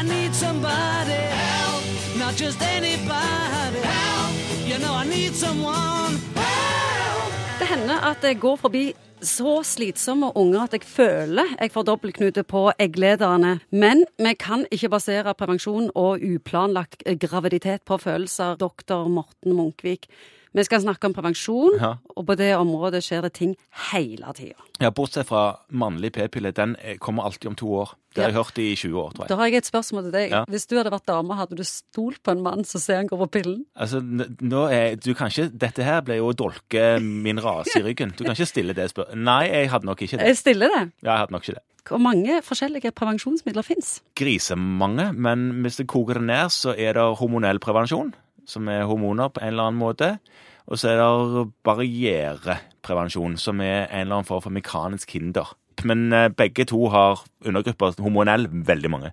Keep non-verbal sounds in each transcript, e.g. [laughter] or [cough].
I need somebody help, not just anybody help. You know I need someone help. Det hender at jeg går forbi så slitsomme unger at jeg føler jeg får dobbeltknute på egglederne. Men vi kan ikke basere prevensjon og uplanlagt graviditet på følelser, doktor Morten Munkvik. Vi skal snakke om prevensjon, Ja. og på det området skjer det ting hele tida. Ja, Bortsett fra mannlig p-pille. Den eh, kommer alltid om to år. Det har jeg hørt i 20 år, tror jeg. Da har jeg et spørsmål til deg. Ja. Hvis du hadde vært dame, hadde du stolt på en mann som ser han går på pillen? Altså, nå er, du kan ikke, Dette her ble jo å dolke min rase i ryggen. Du kan ikke stille det spørsmålet. Nei, jeg hadde nok ikke det. Jeg stiller det. Ja, jeg hadde nok ikke det. Hvor mange forskjellige prevensjonsmidler fins? Grisemange, men hvis det koker det ned, så er det hormonell prevensjon, som er hormoner på en eller annen måte. Og så er det barriereprevensjon, som er en eller annen form for mekanisk hinder. Men eh, begge to har undergrupper. Hormonell veldig mange.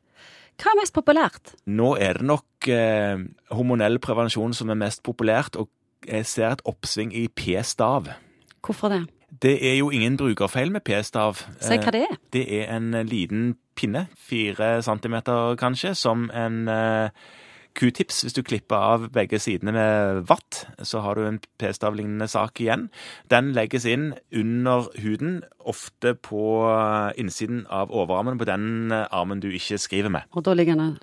Hva er mest populært? Nå er det nok eh, hormonell prevensjon som er mest populært, og jeg ser et oppsving i p-stav. Hvorfor det? Det er jo ingen brukerfeil med p-stav. Si hva det er. Det er en eh, liten pinne, fire centimeter kanskje, som en eh, q-tips. Hvis du klipper av begge sidene med vatt, så har du en p-stav-lignende sak igjen. Den legges inn under huden, ofte på innsiden av overarmen på den armen du ikke skriver med. Og da ligger han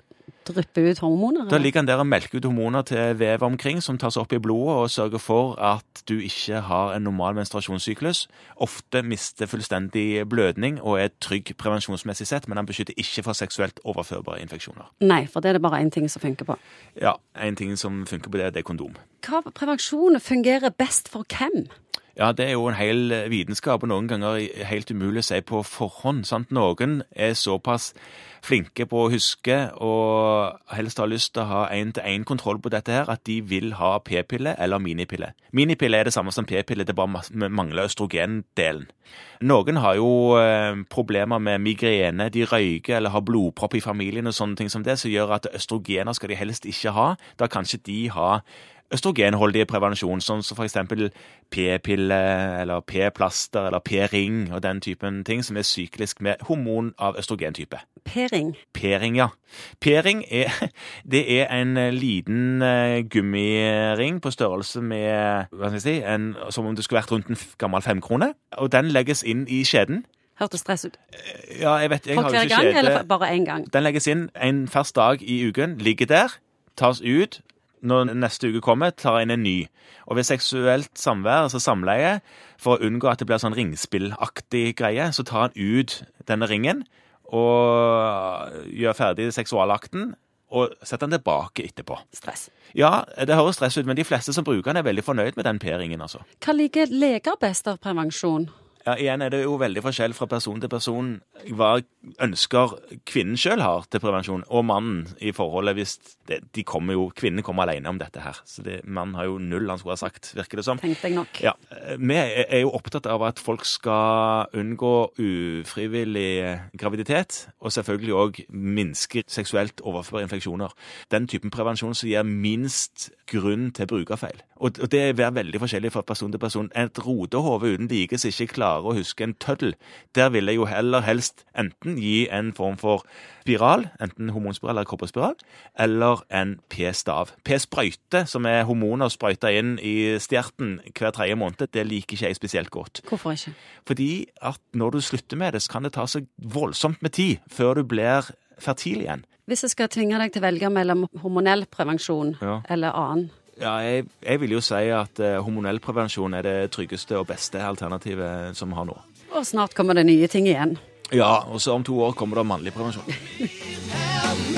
drypper ut hormoner? Da eller? ligger han der og melker ut hormoner til vev omkring, som tas opp i blodet og sørger for at du ikke har en normal menstruasjonssyklus. Ofte mister fullstendig blødning og er trygg prevensjonsmessig sett, men han beskytter ikke for seksuelt overførbare infeksjoner. Nei, for det er det bare én ting som funker på. Ja, En ting som funker på det, det er kondom. Hva prevensjon fungerer best for hvem? Ja, det er jo en hel eh, vitenskap, og noen ganger helt umulig å si på forhånd. sant? Noen er såpass flinke på å huske og helst har lyst til å ha én-til-én-kontroll på dette her, at de vil ha p-pille eller minipille. Minipille er det samme som p-pille, det bare mangler østrogendelen. Noen har jo eh, problemer med migrene, de røyker eller har blodpropp i familien og sånne ting som det, som gjør at østrogener skal de helst ikke ha. Da kan ikke de ha østrogenholdige prevensjon, sånn som eksempel p-pille eller p-plaster eller p-ring og den typen ting, som er syklisk med hormon av østrogentype. P-ring. P-ring, ja. P-ring er, [laughs] det er en eh, liten eh, gummiring på størrelse med hva skal jeg si, en, som om det skulle vært rundt en gammel femkrone. Og den legges inn i skjeden. Hørtes stress ut. Ja, jeg vet, jeg For hver gang, eller skjede. bare én gang? Den legges inn en fast dag i uken, ligger der, tas ut. Når neste uke kommer, tar inn en ny. Og ved seksuelt samvær, altså samleie, for å unngå at det blir sånn ringspillaktig greie, så tar han ut denne ringen og gjør ferdig seksualakten, og setter den tilbake etterpå. Stress. Ja, det høres stress ut, men de fleste som bruker den, er veldig fornøyd med den p-ringen, altså. Hva liker leger best av prevensjon? Ja, igjen er det jo veldig forskjell fra person til person hva ønsker kvinnen sjøl har til prevensjon, og mannen i forholdet hvis det, de kommer jo, Kvinnen kommer alene om dette her. Så det, mannen har jo null han skulle ha sagt, virker det som. Tenkte jeg nok. Ja, Vi er er jo opptatt av at folk skal unngå ufrivillig graviditet, og selvfølgelig òg minske seksuelt overførbare infeksjoner. Den typen prevensjon som gir minst grunn til brukerfeil. Og og det er veldig forskjellig fra person til person. Et rodehode uten like som ikke klarer å huske en tøddel, der vil jeg jo heller helst enten gi en form for spiral, enten hormonspiral eller kopperspiral, eller en p-stav. P-sprøyte, som er hormoner sprøyta inn i stjerten hver tredje måned, det liker ikke jeg spesielt godt. Hvorfor ikke? Fordi at når du slutter med det, så kan det ta så voldsomt med tid før du blir fertil igjen. Hvis jeg skal tvinge deg til å velge mellom hormonell prevensjon Ja. eller annen, Ja, jeg, jeg vil jo si at eh, hormonell prevensjon er det tryggeste og beste alternativet som vi har nå. og snart kommer det nye ting igjen. Ja, og så om to år kommer det mannlig prevensjon. [laughs]